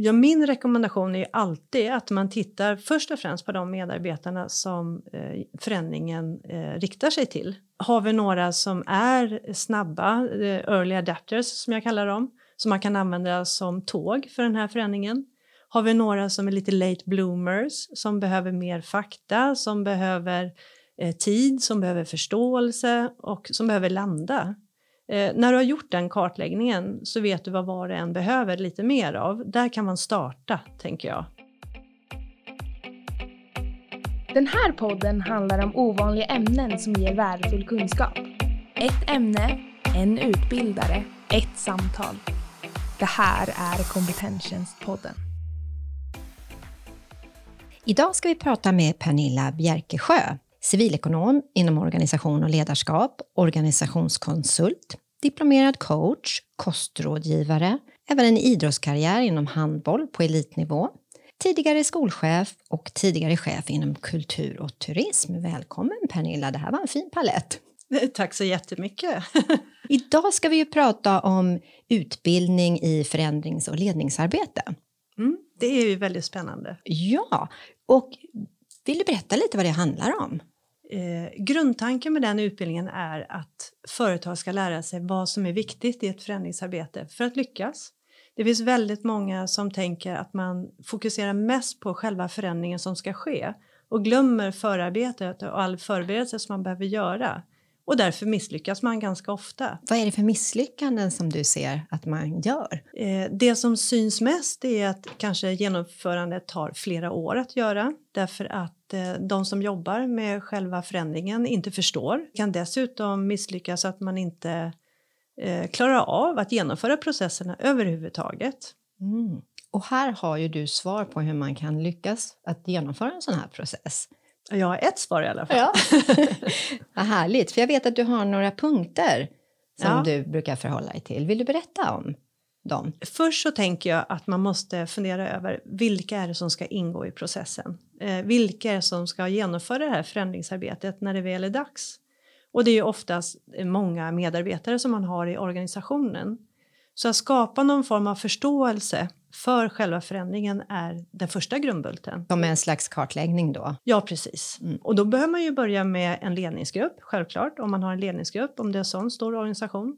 Ja, min rekommendation är alltid att man tittar först och främst på de medarbetarna som eh, förändringen eh, riktar sig till. Har vi några som är snabba, eh, early adapters som jag kallar dem, som man kan använda som tåg för den här förändringen? Har vi några som är lite late bloomers, som behöver mer fakta, som behöver eh, tid, som behöver förståelse och som behöver landa? Eh, när du har gjort den kartläggningen så vet du vad var och en behöver lite mer av. Där kan man starta, tänker jag. Den här podden handlar om ovanliga ämnen som ger värdefull kunskap. Ett ämne, en utbildare, ett samtal. Det här är Kompetenstjänstpodden. Idag ska vi prata med Pernilla Bjerkesjö, civilekonom inom organisation och ledarskap, organisationskonsult, diplomerad coach, kostrådgivare, även en idrottskarriär inom handboll på elitnivå, tidigare skolchef och tidigare chef inom kultur och turism. Välkommen Pernilla, det här var en fin palett. Tack så jättemycket. Idag ska vi ju prata om utbildning i förändrings och ledningsarbete. Mm, det är ju väldigt spännande. Ja, och vill du berätta lite vad det handlar om? Eh, grundtanken med den utbildningen är att företag ska lära sig vad som är viktigt i ett förändringsarbete för att lyckas. Det finns väldigt många som tänker att man fokuserar mest på själva förändringen som ska ske och glömmer förarbetet och all förberedelse som man behöver göra. Och därför misslyckas man ganska ofta. Vad är det för misslyckanden som du ser att man gör? Eh, det som syns mest är att kanske genomförandet tar flera år att göra därför att eh, de som jobbar med själva förändringen inte förstår. kan dessutom misslyckas att man inte eh, klarar av att genomföra processerna överhuvudtaget. Mm. Och här har ju du svar på hur man kan lyckas att genomföra en sån här process. Jag har ett svar i alla fall. Ja. Vad härligt, för jag vet att du har några punkter som ja. du brukar förhålla dig till. Vill du berätta om dem? Först så tänker jag att man måste fundera över vilka är det som ska ingå i processen? Eh, vilka är det som ska genomföra det här förändringsarbetet när det väl är dags? Och det är ju oftast många medarbetare som man har i organisationen. Så att skapa någon form av förståelse för själva förändringen är den första grundbulten. Som en slags kartläggning då? Ja, precis. Mm. Och då behöver man ju börja med en ledningsgrupp, självklart, om man har en ledningsgrupp, om det är en sån stor organisation.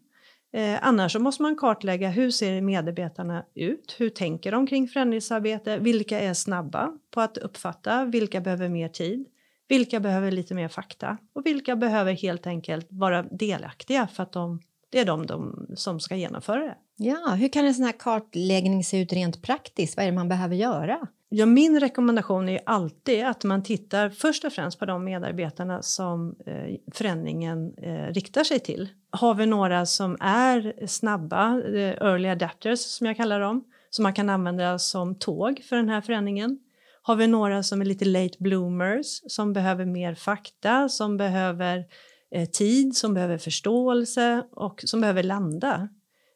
Eh, annars så måste man kartlägga hur ser medarbetarna ut? Hur tänker de kring förändringsarbete? Vilka är snabba på att uppfatta? Vilka behöver mer tid? Vilka behöver lite mer fakta? Och vilka behöver helt enkelt vara delaktiga för att de, det är de, de som ska genomföra det? Ja, hur kan en sån här kartläggning se ut rent praktiskt? Vad är det man behöver göra? Ja, min rekommendation är alltid att man tittar först och främst på de medarbetarna som eh, förändringen eh, riktar sig till. Har vi några som är snabba, eh, early adapters som jag kallar dem, som man kan använda som tåg för den här förändringen? Har vi några som är lite late bloomers, som behöver mer fakta, som behöver eh, tid, som behöver förståelse och som behöver landa?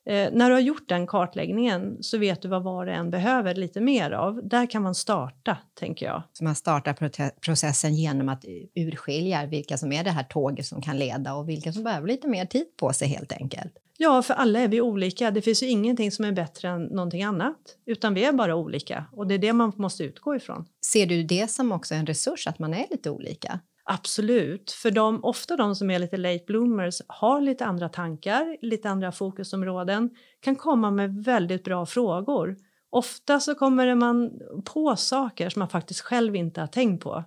Eh, när du har gjort den kartläggningen så vet du vad var och en behöver lite mer av. Där kan man starta, tänker jag. Så man startar processen genom att urskilja vilka som är det här tåget som kan leda och vilka som behöver lite mer tid på sig helt enkelt. Ja, för alla är vi olika. Det finns ju ingenting som är bättre än någonting annat, utan vi är bara olika och det är det man måste utgå ifrån. Ser du det som också en resurs att man är lite olika? Absolut, för de, ofta de som är lite late bloomers har lite andra tankar, lite andra fokusområden, kan komma med väldigt bra frågor. Ofta så kommer man på saker som man faktiskt själv inte har tänkt på.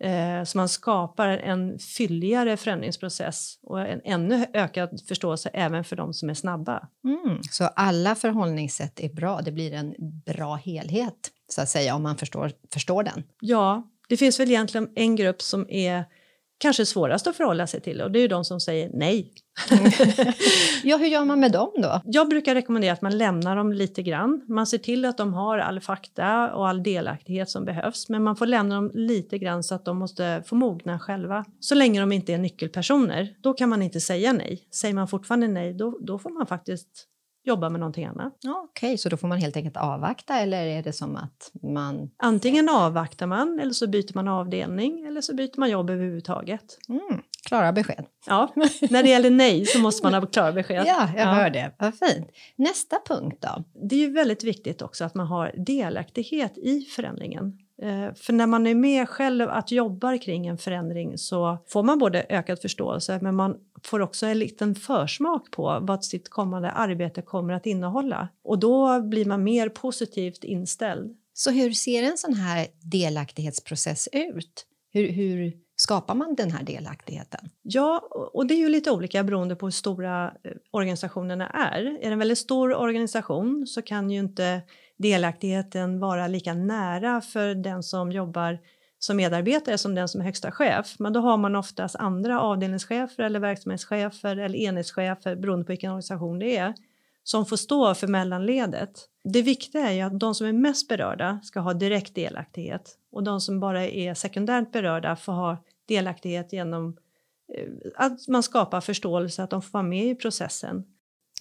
Eh, så man skapar en fylligare förändringsprocess och en ännu ökad förståelse även för de som är snabba. Mm, så alla förhållningssätt är bra, det blir en bra helhet så att säga om man förstår, förstår den? Ja, det finns väl egentligen en grupp som är kanske svårast att förhålla sig till och det är ju de som säger nej. ja, hur gör man med dem då? Jag brukar rekommendera att man lämnar dem lite grann. Man ser till att de har all fakta och all delaktighet som behövs, men man får lämna dem lite grann så att de måste få mogna själva. Så länge de inte är nyckelpersoner, då kan man inte säga nej. Säger man fortfarande nej, då, då får man faktiskt jobba med någonting annat. Ja, Okej, okay, så då får man helt enkelt avvakta eller är det som att man... Antingen avvaktar man eller så byter man avdelning eller så byter man jobb överhuvudtaget. Mm. Klara besked. Ja, när det gäller nej så måste man ha klara besked. Ja, jag hör det. Vad fint. Nästa punkt då? Det är ju väldigt viktigt också att man har delaktighet i förändringen. Eh, för när man är med själv att jobba kring en förändring så får man både ökad förståelse men man får också en liten försmak på vad sitt kommande arbete kommer att innehålla. Och då blir man mer positivt inställd. Så hur ser en sån här delaktighetsprocess ut? Hur, hur skapar man den här delaktigheten? Ja, och det är ju lite olika beroende på hur stora eh, organisationerna är. Är det en väldigt stor organisation så kan ju inte delaktigheten vara lika nära för den som jobbar som medarbetare som den som är högsta chef. Men då har man oftast andra avdelningschefer eller verksamhetschefer eller enhetschefer beroende på vilken organisation det är som får stå för mellanledet. Det viktiga är ju att de som är mest berörda ska ha direkt delaktighet och de som bara är sekundärt berörda får ha delaktighet genom eh, att man skapar förståelse, att de får vara med i processen.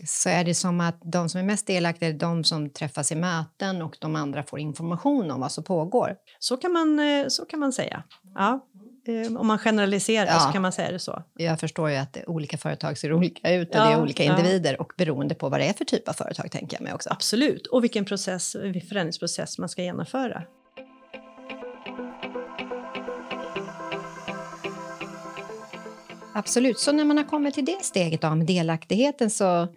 Så är det som att de som är mest delaktiga är de som träffas i möten och de andra får information om vad som pågår? Så kan man, eh, så kan man säga. Ja. Eh, om man generaliserar ja. så kan man säga det så. Jag förstår ju att olika företag ser olika ut och ja, det är olika individer och beroende på vad det är för typ av företag tänker jag mig också. Absolut, och vilken process, förändringsprocess man ska genomföra. Absolut, så när man har kommit till det steget med delaktigheten så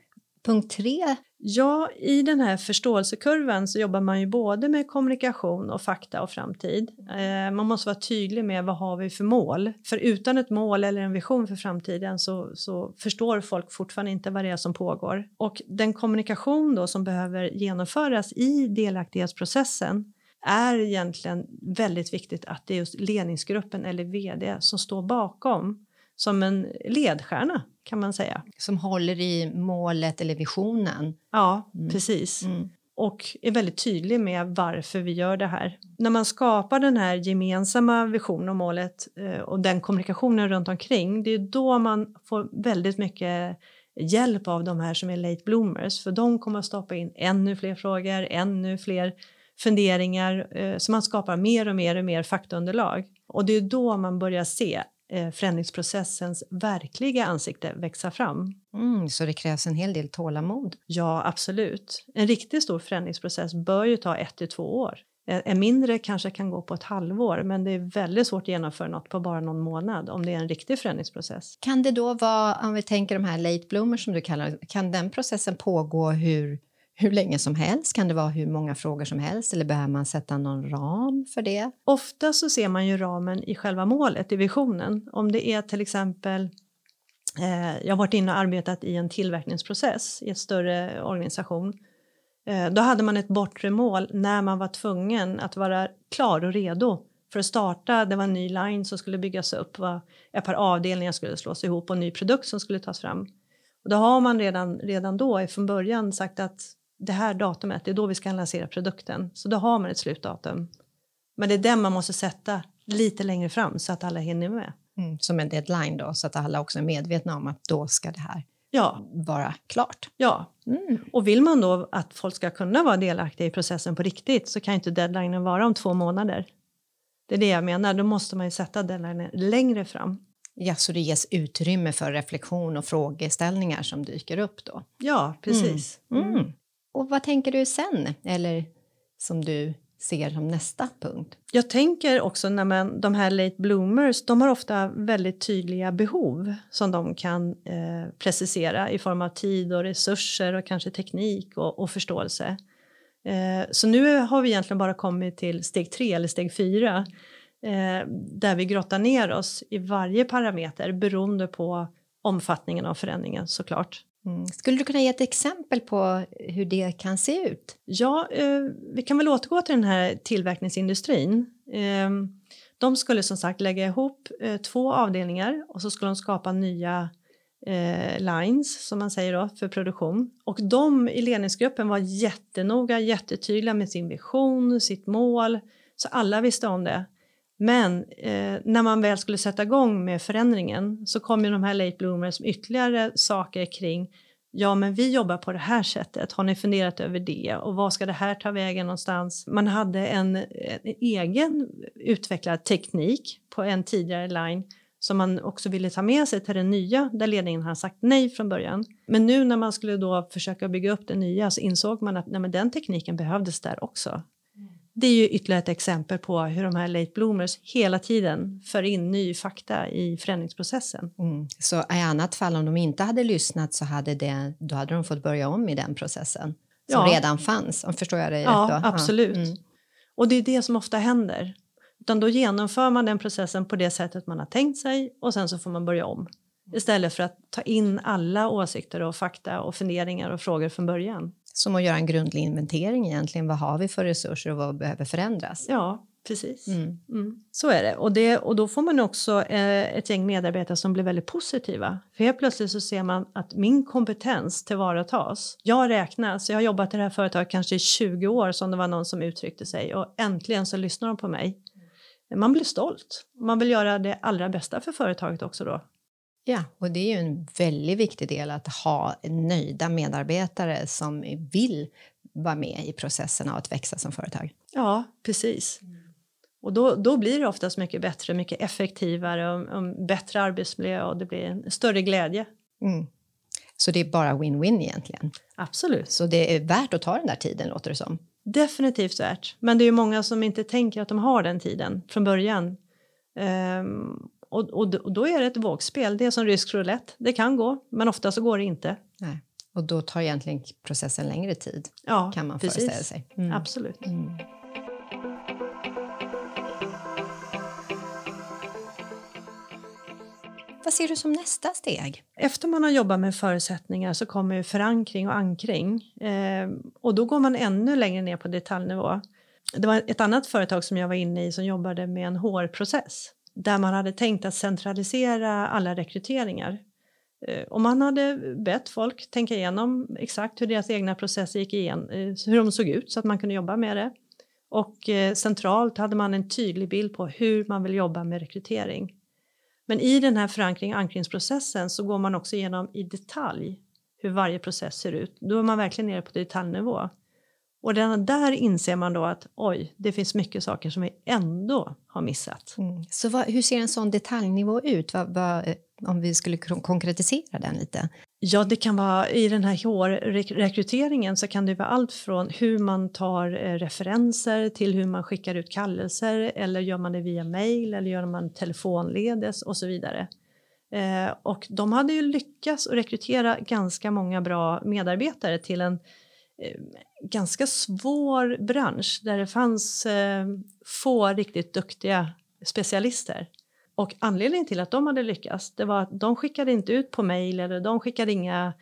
punkt tre Ja, i den här förståelsekurvan så jobbar man ju både med kommunikation och fakta och framtid. Eh, man måste vara tydlig med vad har vi för mål? För utan ett mål eller en vision för framtiden så, så förstår folk fortfarande inte vad det är som pågår. Och den kommunikation då som behöver genomföras i delaktighetsprocessen är egentligen väldigt viktigt att det är just ledningsgruppen eller vd som står bakom som en ledstjärna kan man säga. Som håller i målet eller visionen. Ja, mm. precis. Mm. Och är väldigt tydlig med varför vi gör det här. När man skapar den här gemensamma visionen och målet eh, och den kommunikationen runt omkring, det är då man får väldigt mycket hjälp av de här som är late bloomers, för de kommer att stoppa in ännu fler frågor, ännu fler funderingar, eh, så man skapar mer och mer och mer faktaunderlag. Och det är då man börjar se förändringsprocessens verkliga ansikte växa fram. Mm, så det krävs en hel del tålamod? Ja, absolut. En riktigt stor förändringsprocess bör ju ta ett till två år. En mindre kanske kan gå på ett halvår men det är väldigt svårt att genomföra något på bara någon månad om det är en riktig förändringsprocess. Kan det då vara, om vi tänker de här late bloomers som du kallar kan den processen pågå hur hur länge som helst? Kan det vara hur många frågor som helst eller behöver man sätta någon ram för det? Ofta så ser man ju ramen i själva målet, i visionen. Om det är till exempel eh, jag har varit inne och arbetat i en tillverkningsprocess i en större organisation. Eh, då hade man ett bortre mål när man var tvungen att vara klar och redo för att starta. Det var en ny line som skulle byggas upp, var ett par avdelningar skulle slås ihop och en ny produkt som skulle tas fram. Och då har man redan, redan då från början sagt att det här datumet, det är då vi ska lansera produkten. Så då har man ett slutdatum. Men det är den man måste sätta lite längre fram så att alla hinner med. Mm, som en deadline då, så att alla också är medvetna om att då ska det här ja. vara klart. Ja, mm. och vill man då att folk ska kunna vara delaktiga i processen på riktigt så kan inte deadlinen vara om två månader. Det är det jag menar, då måste man ju sätta deadlinen längre fram. Ja, så det ges utrymme för reflektion och frågeställningar som dyker upp då? Ja, precis. Mm. Och vad tänker du sen? Eller som du ser som nästa punkt? Jag tänker också när man, de här late bloomers, de har ofta väldigt tydliga behov som de kan eh, precisera i form av tid och resurser och kanske teknik och, och förståelse. Eh, så nu har vi egentligen bara kommit till steg tre eller steg fyra eh, där vi grottar ner oss i varje parameter beroende på omfattningen av förändringen såklart. Mm. Skulle du kunna ge ett exempel på hur det kan se ut? Ja, eh, vi kan väl återgå till den här tillverkningsindustrin. Eh, de skulle som sagt lägga ihop eh, två avdelningar och så skulle de skapa nya eh, lines som man säger då för produktion. Och de i ledningsgruppen var jättenoga, jättetydliga med sin vision, sitt mål, så alla visste om det. Men eh, när man väl skulle sätta igång med förändringen så kom ju de här late bloomers med ytterligare saker kring Ja, men vi jobbar på det här sättet. Har ni funderat över det? Och vad ska det här ta vägen någonstans? Man hade en, en egen utvecklad teknik på en tidigare line som man också ville ta med sig till den nya där ledningen har sagt nej från början. Men nu när man skulle då försöka bygga upp det nya så insåg man att nej, men den tekniken behövdes där också. Det är ju ytterligare ett exempel på hur de här late bloomers hela tiden för in ny fakta i förändringsprocessen. Mm. Så i annat fall om de inte hade lyssnat så hade det, då hade de fått börja om i den processen som ja. redan fanns. Om förstår jag dig ja, rätt? Då? Absolut. Ja, mm. Och det är det som ofta händer. Utan då genomför man den processen på det sättet man har tänkt sig och sen så får man börja om. Istället för att ta in alla åsikter och fakta och funderingar och frågor från början. Som att göra en grundlig inventering egentligen. Vad har vi för resurser och vad behöver förändras? Ja, precis. Mm. Mm. Så är det. Och, det. och då får man också eh, ett gäng medarbetare som blir väldigt positiva. För helt plötsligt så ser man att min kompetens tillvaratas. Jag räknas. Jag har jobbat i det här företaget kanske i 20 år som det var någon som uttryckte sig och äntligen så lyssnar de på mig. Man blir stolt. Man vill göra det allra bästa för företaget också då. Ja, och det är ju en väldigt viktig del att ha nöjda medarbetare som vill vara med i processen av att växa som företag. Ja, precis. Mm. Och då, då blir det oftast mycket bättre, mycket effektivare och, och bättre arbetsmiljö och det blir en större glädje. Mm. Så det är bara win-win egentligen? Absolut. Så det är värt att ta den där tiden låter det som? Definitivt värt. Men det är ju många som inte tänker att de har den tiden från början. Um, och, och, och, då är det ett vågspel. Det är som rysk roulette. Det kan gå, men ofta så går det inte. Nej. Och då tar egentligen processen längre tid, ja, kan man precis. föreställa sig. Mm. Absolut. Mm. Vad ser du som nästa steg? Efter man har jobbat med förutsättningar så kommer förankring och ankring. Eh, och då går man ännu längre ner på detaljnivå. Det var ett annat företag som jag var inne i som jobbade med en HR-process där man hade tänkt att centralisera alla rekryteringar. Eh, och man hade bett folk tänka igenom exakt hur deras egna processer gick igen, eh, hur de såg ut så att man kunde jobba med det. Och eh, centralt hade man en tydlig bild på hur man vill jobba med rekrytering. Men i den här förankring och ankringsprocessen så går man också igenom i detalj hur varje process ser ut. Då är man verkligen nere på detaljnivå. Och redan där inser man då att oj, det finns mycket saker som vi ändå har missat. Mm. Så vad, hur ser en sån detaljnivå ut? Vad, vad, om vi skulle konkretisera den lite? Ja, det kan vara i den här HR-rekryteringen så kan det vara allt från hur man tar eh, referenser till hur man skickar ut kallelser eller gör man det via mail eller gör man telefonledes och så vidare. Eh, och de hade ju lyckats att rekrytera ganska många bra medarbetare till en eh, Ehm, ganska svår bransch där det fanns eh, få riktigt duktiga specialister. Och anledningen till att de hade lyckats det var att de skickade inte ut på mejl eller de skickade inga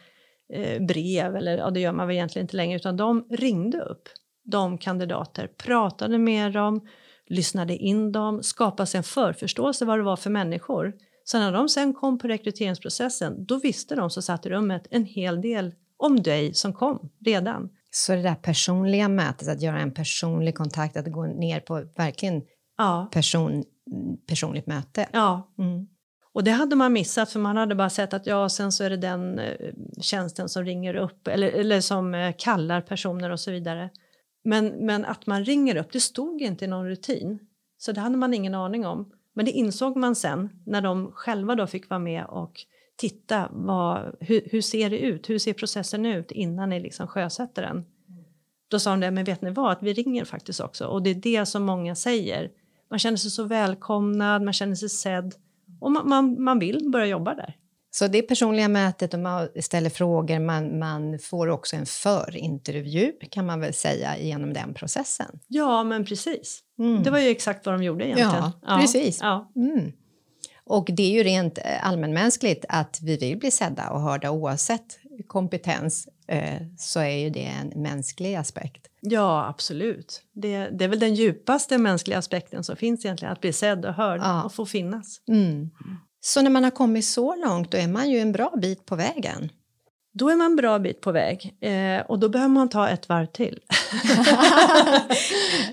eh, brev eller ja, det gör man väl egentligen inte längre utan de ringde upp de kandidater, pratade med dem, lyssnade in dem, skapade sig en förförståelse vad det var för människor. Så när de sen kom på rekryteringsprocessen då visste de som satt i rummet en hel del om dig som kom redan. Så det där personliga mötet, att göra en personlig kontakt, att gå ner på verkligen ja. person, personligt möte. Ja. Mm. Och det hade man missat för man hade bara sett att ja, sen så är det den eh, tjänsten som ringer upp eller, eller som eh, kallar personer och så vidare. Men, men att man ringer upp, det stod inte i någon rutin. Så det hade man ingen aning om. Men det insåg man sen när de själva då fick vara med och titta vad, hur, hur ser det ut, hur ser processen ut innan ni liksom sjösätter den. Då sa de det, men vet ni vad, att vi ringer faktiskt också och det är det som många säger. Man känner sig så välkomnad, man känner sig sedd och man, man, man vill börja jobba där. Så det personliga mötet och man ställer frågor, man, man får också en förintervju kan man väl säga genom den processen? Ja, men precis. Mm. Det var ju exakt vad de gjorde egentligen. Ja, ja. precis. Ja. Mm. Och det är ju rent eh, allmänmänskligt att vi vill bli sedda och hörda oavsett kompetens eh, så är ju det en mänsklig aspekt. Ja, absolut. Det, det, är väl den djupaste mänskliga aspekten som finns egentligen, att bli sedd och hörd ja. och få finnas. Mm. Så när man har kommit så långt, då är man ju en bra bit på vägen. Då är man en bra bit på väg eh, och då behöver man ta ett varv till.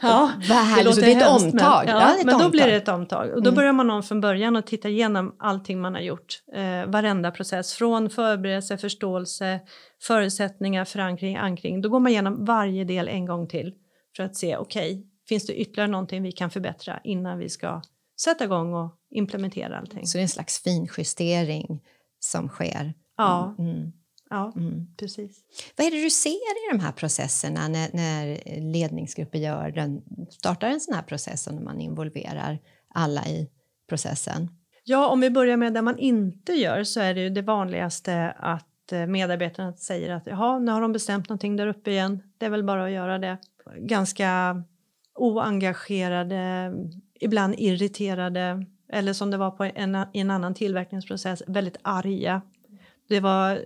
ja, Vad härligt, så det är ett hemskt, omtag. Men, ja, ett men då blir det ett omtag och då mm. börjar man om från början och titta igenom allting man har gjort. Eh, varenda process från förberedelse, förståelse, förutsättningar, förankring, ankring. Då går man igenom varje del en gång till för att se okej, okay, finns det ytterligare någonting vi kan förbättra innan vi ska sätta igång och implementera allting. Så det är en slags finjustering som sker? Ja, Mm. Ja Mm. precis. Vad är det du ser i de här processerna när, när ledningsgrupper gör den, startar en sån här process och när man involverar alla i processen? Ja, om vi börjar med det man inte gör så är det ju det vanligaste att eh, medarbetarna säger att jaha, nu har de bestämt någonting där uppe igen. Det är väl bara att göra det. Ganska oengagerade, ibland irriterade eller som det var på en, i en annan tillverkningsprocess, väldigt arga. Det var, eh,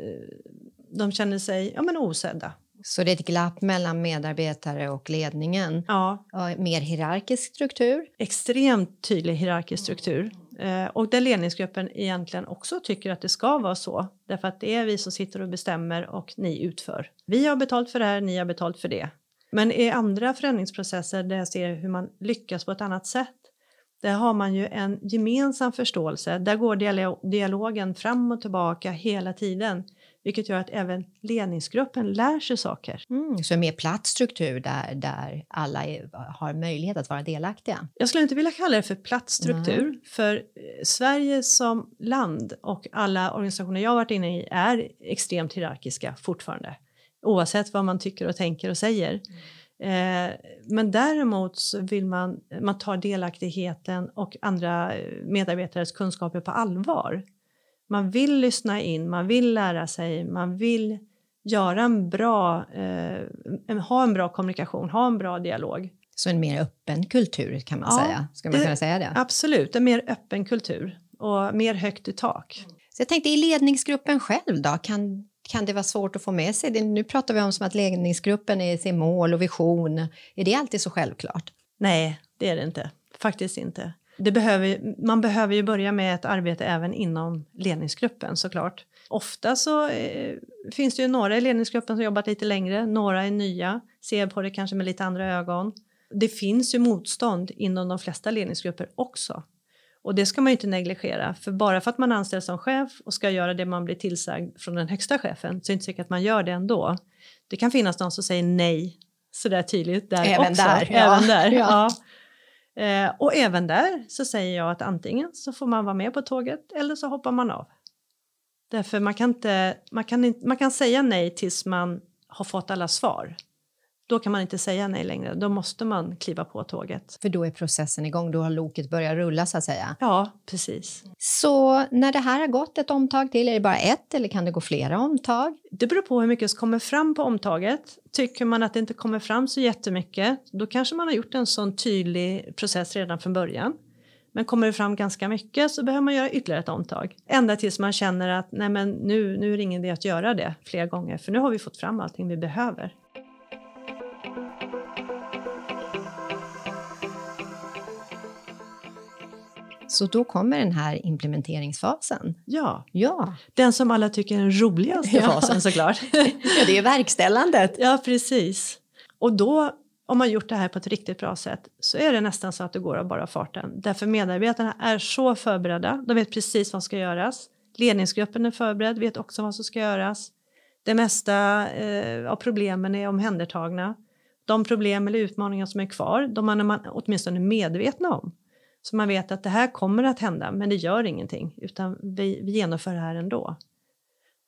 de kände sig ja, men osedda. Så det är ett glapp mellan medarbetare och ledningen. Ja, mer hierarkisk struktur. extremt tydlig hierarkisk struktur. Eh, och där ledningsgruppen egentligen också tycker att det ska vara så. Därför att det är vi som sitter och bestämmer och ni utför. Vi har betalt för det här, ni har betalt för det. Men i andra förändringsprocesser där jag ser hur man lyckas på ett annat sätt. Där har man ju en gemensam förståelse. Där går dialo- dialogen fram och tillbaka hela tiden. Vilket gör att även ledningsgruppen lär sig saker. Mm, så en mer platt struktur där, där alla är, har möjlighet att vara delaktiga. Jag skulle inte vilja kalla det för platt struktur, för eh, Sverige som land och alla organisationer jag har varit inne i är extremt hierarkiska fortfarande. Oavsett vad man tycker och tänker och säger. Eh, men däremot så vill man, man tar delaktigheten och andra eh, medarbetares kunskaper på allvar. Man vill lyssna in, man vill lära sig, man vill göra en bra, eh, ha en bra kommunikation, ha en bra dialog. Så en mer öppen kultur kan man Ja, säga. Ska man det- kunna säga det? Absolut, en mer öppen kultur och mer högt i tak. Så jag tänkte i ledningsgruppen själv då, kan, kan det vara svårt att få med sig det? Nu pratar vi om som att ledningsgruppen är sin mål och vision. Är det alltid så självklart? Nej, det är det inte. Faktiskt inte. Det behöver, man behöver ju börja med ett arbete även inom ledningsgruppen såklart. Ofta så eh, finns det ju några i ledningsgruppen som jobbat lite längre, några är nya, ser på det kanske med lite andra ögon. Det finns ju motstånd inom de flesta ledningsgrupper också. Och det ska man ju inte negligera, för bara för att man anställs som chef och ska göra det man blir tillsagd från den högsta chefen så är det inte säkert att man gör det ändå. Det kan finnas någon som säger nej sådär tydligt där Även också. där, ja. Även där, Ja. ja. Eh, och även där så säger jag att antingen så får man vara med på tåget eller så hoppar man av. Därför man kan, inte, man kan, inte, man kan säga nej tills man har fått alla svar. Då kan man inte säga nej längre, då måste man kliva på tåget. För då är processen igång, då har loket börjat rulla så att säga. Ja, precis. Så när det här har gått ett omtag till, är det bara ett eller kan det gå flera omtag? Det beror på hur mycket som kommer fram på omtaget. Tycker man att det inte kommer fram så jättemycket, då kanske man har gjort en sån tydlig process redan från början. Men kommer det fram ganska mycket så behöver man göra ytterligare ett omtag. Ända tills man känner att nej men nu, nu är det ingen idé att göra det fler gånger för nu har vi fått fram allting vi behöver. Så då kommer den här implementeringsfasen. Ja, Ja, den som alla tycker är den roligaste Ja. fasen såklart. ja det är verkställandet. ja, precis. Och då, om man gjort det här på ett riktigt bra sätt, så är det nästan så att det går av bara farten. Därför medarbetarna är så förberedda, de vet precis vad som ska göras. Ledningsgruppen är förberedd, vet också vad som ska göras. Det mesta eh, av problemen är omhändertagna. De problem eller utmaningar som är kvar, de är man åtminstone medvetna om. Så man vet att det här kommer att hända, men det gör ingenting, utan vi, vi genomför det här ändå.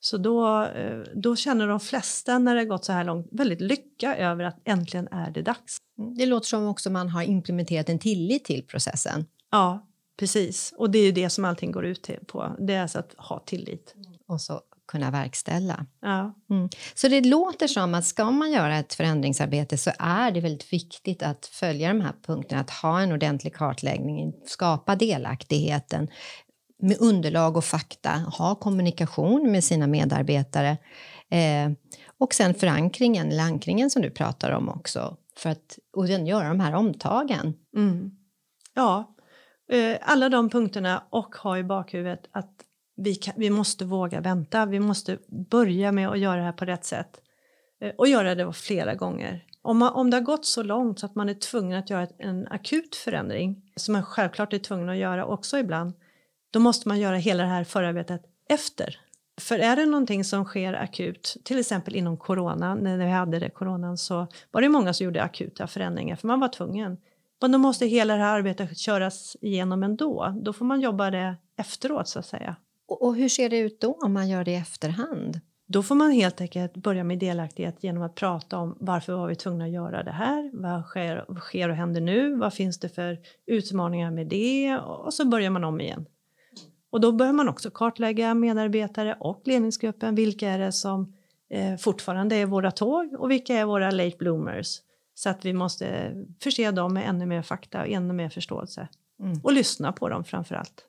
Så då, eh, då känner de flesta när det gått så här långt väldigt lycka över att äntligen är det dags. Det låter som också man har implementerat en tillit till processen. Ja, precis. Och det är ju det som allting går ut på. Det är alltså att ha tillit. och så kunna verkställa. Ja, Så det låter som att ska man göra ett förändringsarbete så är det väldigt viktigt att följa de här punkterna, att ha en ordentlig kartläggning, skapa delaktigheten med underlag och fakta, ha kommunikation med sina medarbetare eh, och sen förankringen, eller ankringen som du pratar om också, för att och sen göra de här omtagen. mm. ja. Eh, alla de punkterna och ha i bakhuvudet att vi, kan, vi måste våga vänta. Vi måste börja med att göra det här på rätt sätt eh, och göra det flera gånger. Om, man, om det har gått så långt så att man är tvungen att göra en akut förändring som man självklart är tvungen att göra också ibland då måste man göra hela det här förarbetet efter. För är det någonting som sker akut, till exempel inom corona, när vi hade det coronan så var det många som gjorde akuta förändringar för man var tvungen. Men då måste hela det här arbetet köras igenom ändå. Då får man jobba det efteråt så att säga. Och, hur ser det ut då om man gör det i efterhand? Då får man helt enkelt börja med delaktighet genom att prata om varför var vi tvungna att göra det här? Vad sker, vad sker och händer nu? Vad finns det för utmaningar med det? Och så börjar man om igen. Och då börjar man också kartlägga medarbetare och ledningsgruppen. Vilka är det som eh, fortfarande är våra tåg och vilka är våra late bloomers? Så att vi måste förse dem med ännu mer fakta och ännu mer förståelse. Mm. Och lyssna på dem framför allt.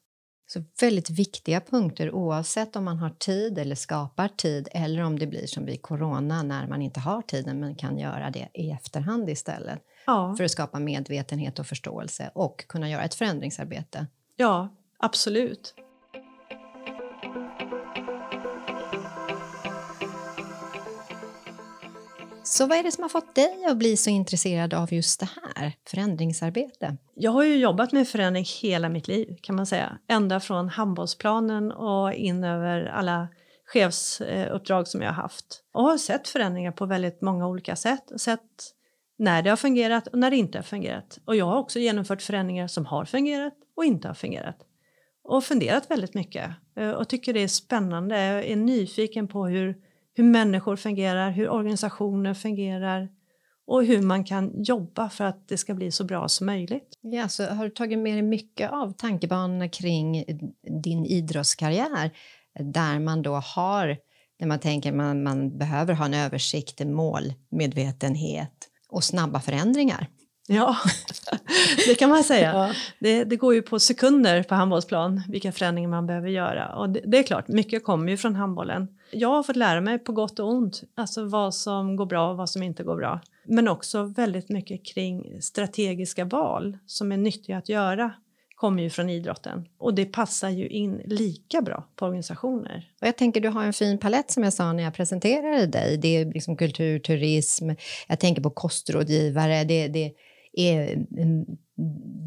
Så väldigt viktiga punkter oavsett om man har tid eller skapar tid eller om det blir som vid corona när man inte har tiden men kan göra det i efterhand istället. Ja. För att skapa medvetenhet och förståelse och kunna göra ett förändringsarbete. Ja, absolut. Så vad är det som har fått dig att bli så intresserad av just det här, förändringsarbete? Jag har ju jobbat med förändring hela mitt liv kan man säga. Ända från handbollsplanen och in över alla chefsuppdrag som jag har haft. Och har sett förändringar på väldigt många olika sätt. Sett när det har fungerat och när det inte har fungerat. Och jag har också genomfört förändringar som har fungerat och inte har fungerat. Och funderat väldigt mycket eh, och tycker det är spännande. Jag är nyfiken på hur hur människor fungerar, hur organisationer fungerar och hur man kan jobba för att det ska bli så bra som möjligt. Ja, så har du tagit med dig mycket av tankebanorna kring din idrottskarriär där man då har, när man tänker man, man behöver ha en översikt, målmedvetenhet och snabba förändringar? Ja, det kan man säga. Ja. Det, det, går ju på sekunder på handbollsplan vilka förändringar man behöver göra. Och det, det, är klart, mycket kommer ju från handbollen. Jag har fått lära mig på gott och ont, alltså vad som går bra och vad som inte går bra. Men också väldigt mycket kring strategiska val som är nyttiga att göra kommer ju från idrotten och det passar ju in lika bra på organisationer. Och jag tänker du har en fin palett som jag sa när jag presenterade dig. Det är liksom kultur, turism, jag tänker på kostrådgivare, det, det är en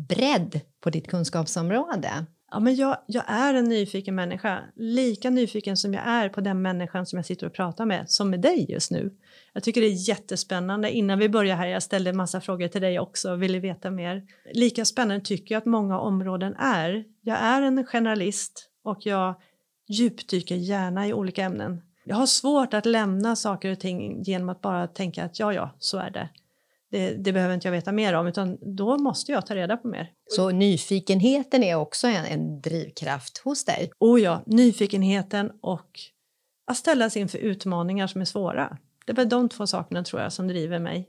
bredd på ditt kunskapsområde. Ja, men jag, jag är en nyfiken människa, lika nyfiken som jag är på den människan som jag sitter och pratar med, som med dig just nu. Jag tycker det är jättespännande. Innan vi börjar här, jag ställde en massa frågor till dig också och ville veta mer. Lika spännande tycker jag att många områden är. Jag är en generalist och jag djupdyker gärna i olika ämnen. Jag har svårt att lämna saker och ting genom att bara tänka att ja, ja, så är det det, det, behöver inte jag veta mer om, utan då måste jag ta reda på mer. Så nyfikenheten är också en, en drivkraft hos dig? Oh ja, nyfikenheten och att ställas inför utmaningar som är svåra. Det är väl de två sakerna tror jag som driver mig.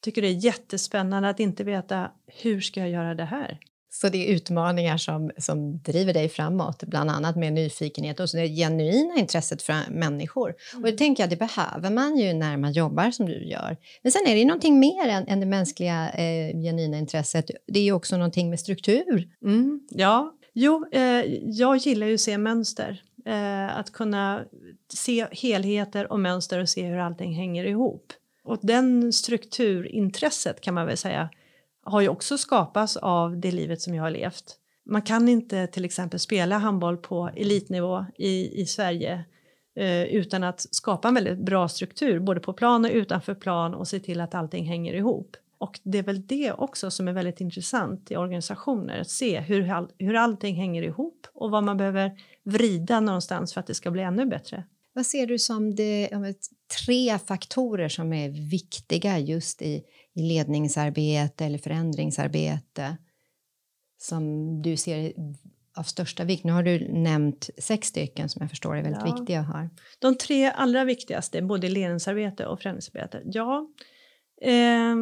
Tycker det är jättespännande att inte veta hur ska jag göra det här? Så det är utmaningar som, som driver dig framåt, bland annat med nyfikenhet och så det genuina intresset för människor. Mm. Och det tänker jag, det behöver man ju när man jobbar som du gör. Men sen är det ju någonting mer än, än det mänskliga eh, genuina intresset. Det är ju också någonting med struktur. Mm, ja, jo, eh, jag gillar ju att se mönster. Eh, att kunna se helheter och mönster och se hur allting hänger ihop. Och den strukturintresset kan man väl säga har ju också skapats av det livet som jag har levt. Man kan inte till exempel spela handboll på elitnivå i, i Sverige eh, utan att skapa en väldigt bra struktur både på plan och utanför plan och se till att allting hänger ihop. Och det är väl det också som är väldigt intressant i organisationer, att se hur, all, hur allting hänger ihop och vad man behöver vrida någonstans för att det ska bli ännu bättre. Vad ser du som det, tre faktorer som är viktiga just i i ledningsarbete eller förändringsarbete som du ser av största vikt? Nu har du nämnt sex stycken som jag förstår är väldigt ja. viktiga ha. De tre allra viktigaste, både ledningsarbete och förändringsarbete, ja. Eh,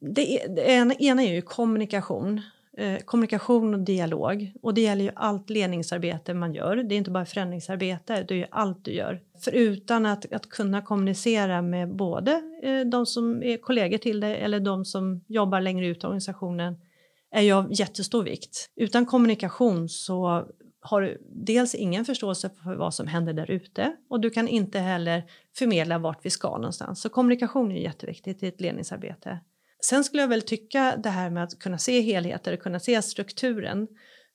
det, det ena är ju kommunikation. Eh, kommunikation och dialog. Och det gäller ju allt ledningsarbete man gör. Det är inte bara förändringsarbete, det är ju allt du gör. Förutom att, att kunna kommunicera med både eh, de som är kollegor till dig eller de som jobbar längre ut i organisationen är ju av jättestor vikt. Utan kommunikation så har du dels ingen förståelse för vad som händer där ute och du kan inte heller förmedla vart vi ska någonstans. Så kommunikation är jätteviktigt i ett ledningsarbete. Sen skulle jag väl tycka det här med att kunna se helheter, kunna se strukturen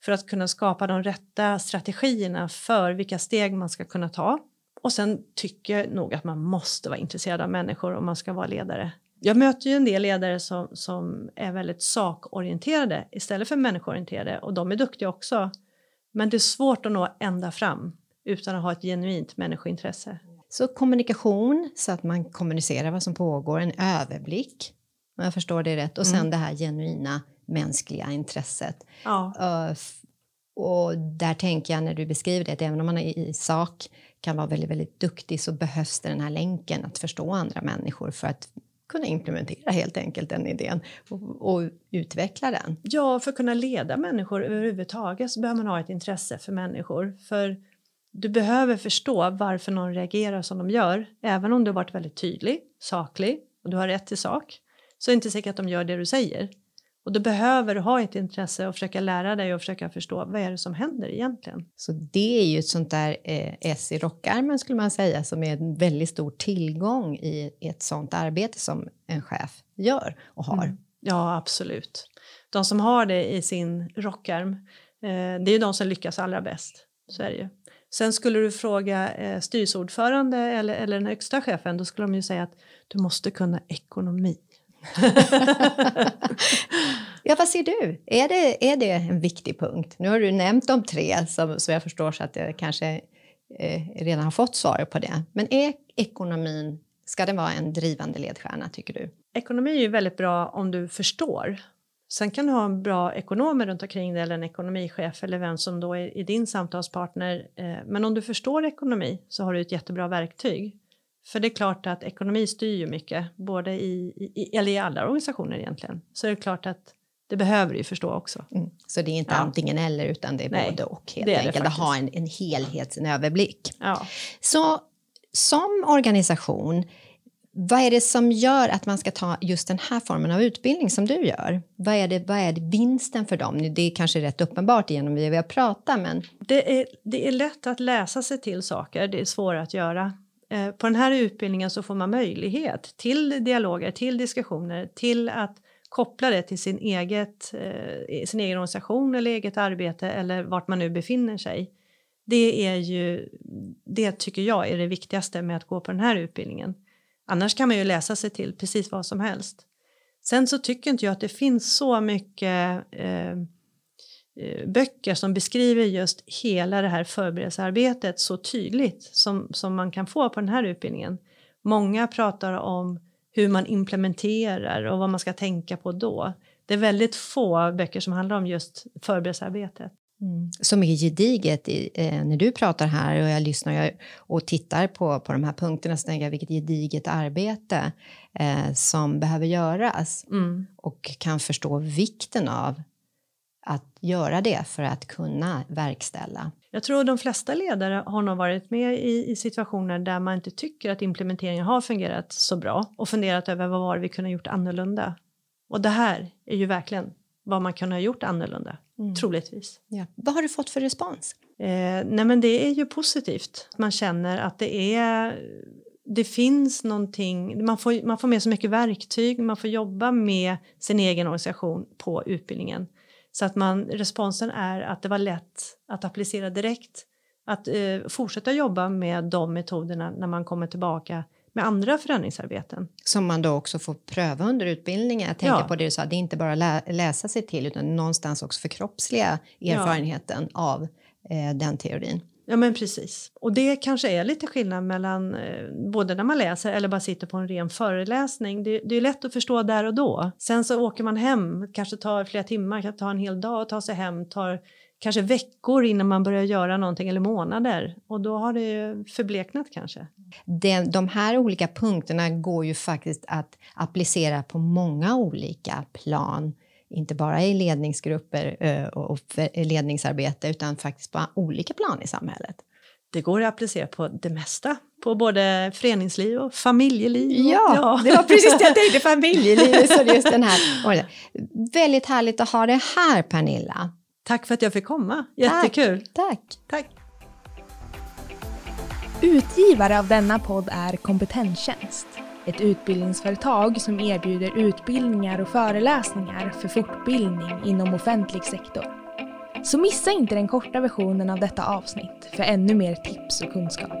för att kunna skapa de rätta strategierna för vilka steg man ska kunna ta. Och sen tycker jag nog att man måste vara intresserad av människor om man ska vara ledare. Jag möter ju en del ledare som, som är väldigt sakorienterade istället för människoorienterade och de är duktiga också. Men det är svårt att nå ända fram utan att ha ett genuint människointresse. Så kommunikation, så att man kommunicerar vad som pågår, en överblick, om jag förstår det rätt, och sen Mm. det här genuina mänskliga intresset. Ja, Uh, f- och där tänker jag när du beskriver det, att även om man i sak kan vara väldigt, väldigt duktig så behövs det den här länken att förstå andra människor för att kunna implementera helt enkelt den idén och, och utveckla den. Ja, för att kunna leda människor överhuvudtaget så behöver man ha ett intresse för människor. För du behöver förstå varför någon reagerar som de gör. Även om du har varit väldigt tydlig, saklig och du har rätt till sak så är det inte säkert att de gör det du säger. Och då behöver du ha ett intresse och försöka lära dig och försöka förstå vad är det som händer egentligen. Så det är ju ett sånt där eh, S i rockärmen skulle man säga som är en väldigt stor tillgång i ett sånt arbete som en chef gör och har. Mm. Ja, absolut. De som har det i sin rockärm, eh, det är ju de som lyckas allra bäst. Så är det ju. Sen skulle du fråga eh, styrelseordförande eller, eller den högsta chefen, då skulle de ju säga att du måste kunna ekonomi. Ja, vad ser du? Är det, är det en viktig punkt? Nu har du nämnt de tre som, som jag förstår så att jag kanske eh, redan har fått svar på det. Men är ekonomin, ska den vara en drivande ledstjärna tycker du? Ekonomi är ju väldigt bra om du förstår. Sen kan du ha en bra ekonom runt omkring dig eller en ekonomichef eller vem som då är, är din samtalspartner. Eh, men om du förstår ekonomi så har du ett jättebra verktyg. För det är klart att ekonomi styr ju mycket, både i, i, eller i alla organisationer egentligen. Så är det klart att det behöver du förstå också. Mm. Så det är inte Ja. antingen eller utan det är Nej, både och helt det är enkelt. Att ha en, en helhets, en överblick. Ja. Så som organisation, vad är det som gör att man ska ta just den här formen av utbildning som du gör? Vad är det, vad är det vinsten för dem? Det är kanske rätt uppenbart genom det vi har pratat, men Det är, det är lätt att läsa sig till saker, det är svårare att göra. Eh, På den här utbildningen så får man möjlighet till dialoger, till diskussioner, till att koppla det till sin, eget, eh, sin egen organisation eller eget arbete eller vart man nu befinner sig. Det är ju, det tycker jag är det viktigaste med att gå på den här utbildningen. Annars kan man ju läsa sig till precis vad som helst. Sen så tycker inte jag att det finns så mycket eh, eh, böcker som beskriver just hela det här förberedelsearbetet så tydligt som, som man kan få på den här utbildningen. Många pratar om hur man implementerar och vad man ska tänka på då. Det är väldigt få böcker som handlar om just förberedelsearbetet. som är gediget i, eh, när du pratar här och jag lyssnar och tittar på, på de här punkterna så tänker jag vilket gediget arbete eh, som behöver göras Mm. och kan förstå vikten av att göra det för att kunna verkställa. Jag tror de flesta ledare har nog varit med i, i situationer där man inte tycker att implementeringen har fungerat så bra och funderat över vad var det vi kunde ha gjort annorlunda. Och det här är ju verkligen vad man kunde ha gjort annorlunda, troligtvis. Ja. Vad har du fått för respons? Eh, nej men det är ju positivt. Man känner att det är det finns någonting, man får, man får med så mycket verktyg, man får jobba med sin egen organisation på utbildningen. Så att man, responsen är att det var lätt att applicera direkt. Att eh, fortsätta jobba med de metoderna när man kommer tillbaka med andra förändringsarbeten. Som man då också får pröva under utbildningen. Jag tänker Ja. på det du sa, det är inte bara lä läsa sig till utan någonstans också förkroppsliga erfarenheten av eh, den teorin. Ja men precis. Och det kanske är lite skillnad mellan eh, både när man läser eller bara sitter på en ren föreläsning. Det, det är lätt att förstå där och då. Sen så åker man hem, kanske tar flera timmar, kanske tar en hel dag att ta sig hem, tar kanske veckor innan man börjar göra någonting eller månader och då har det ju förbleknat kanske. Den, de här olika punkterna går ju faktiskt att applicera på många olika plan. Inte bara i ledningsgrupper eh, och för- ledningsarbete utan faktiskt på olika plan i samhället. Det går att applicera på det mesta, på både föreningsliv och familjeliv. och- Ja, det var precis det jag tänkte, familjelivet. Så just den här. Väldigt härligt att ha det här Pernilla. Tack för att jag fick komma, jättekul. Tack. Tack. Utgivare av denna podd är Kompetenstjänst. Ett utbildningsföretag som erbjuder utbildningar och föreläsningar för fortbildning inom offentlig sektor. Så missa inte den korta versionen av detta avsnitt för ännu mer tips och kunskap.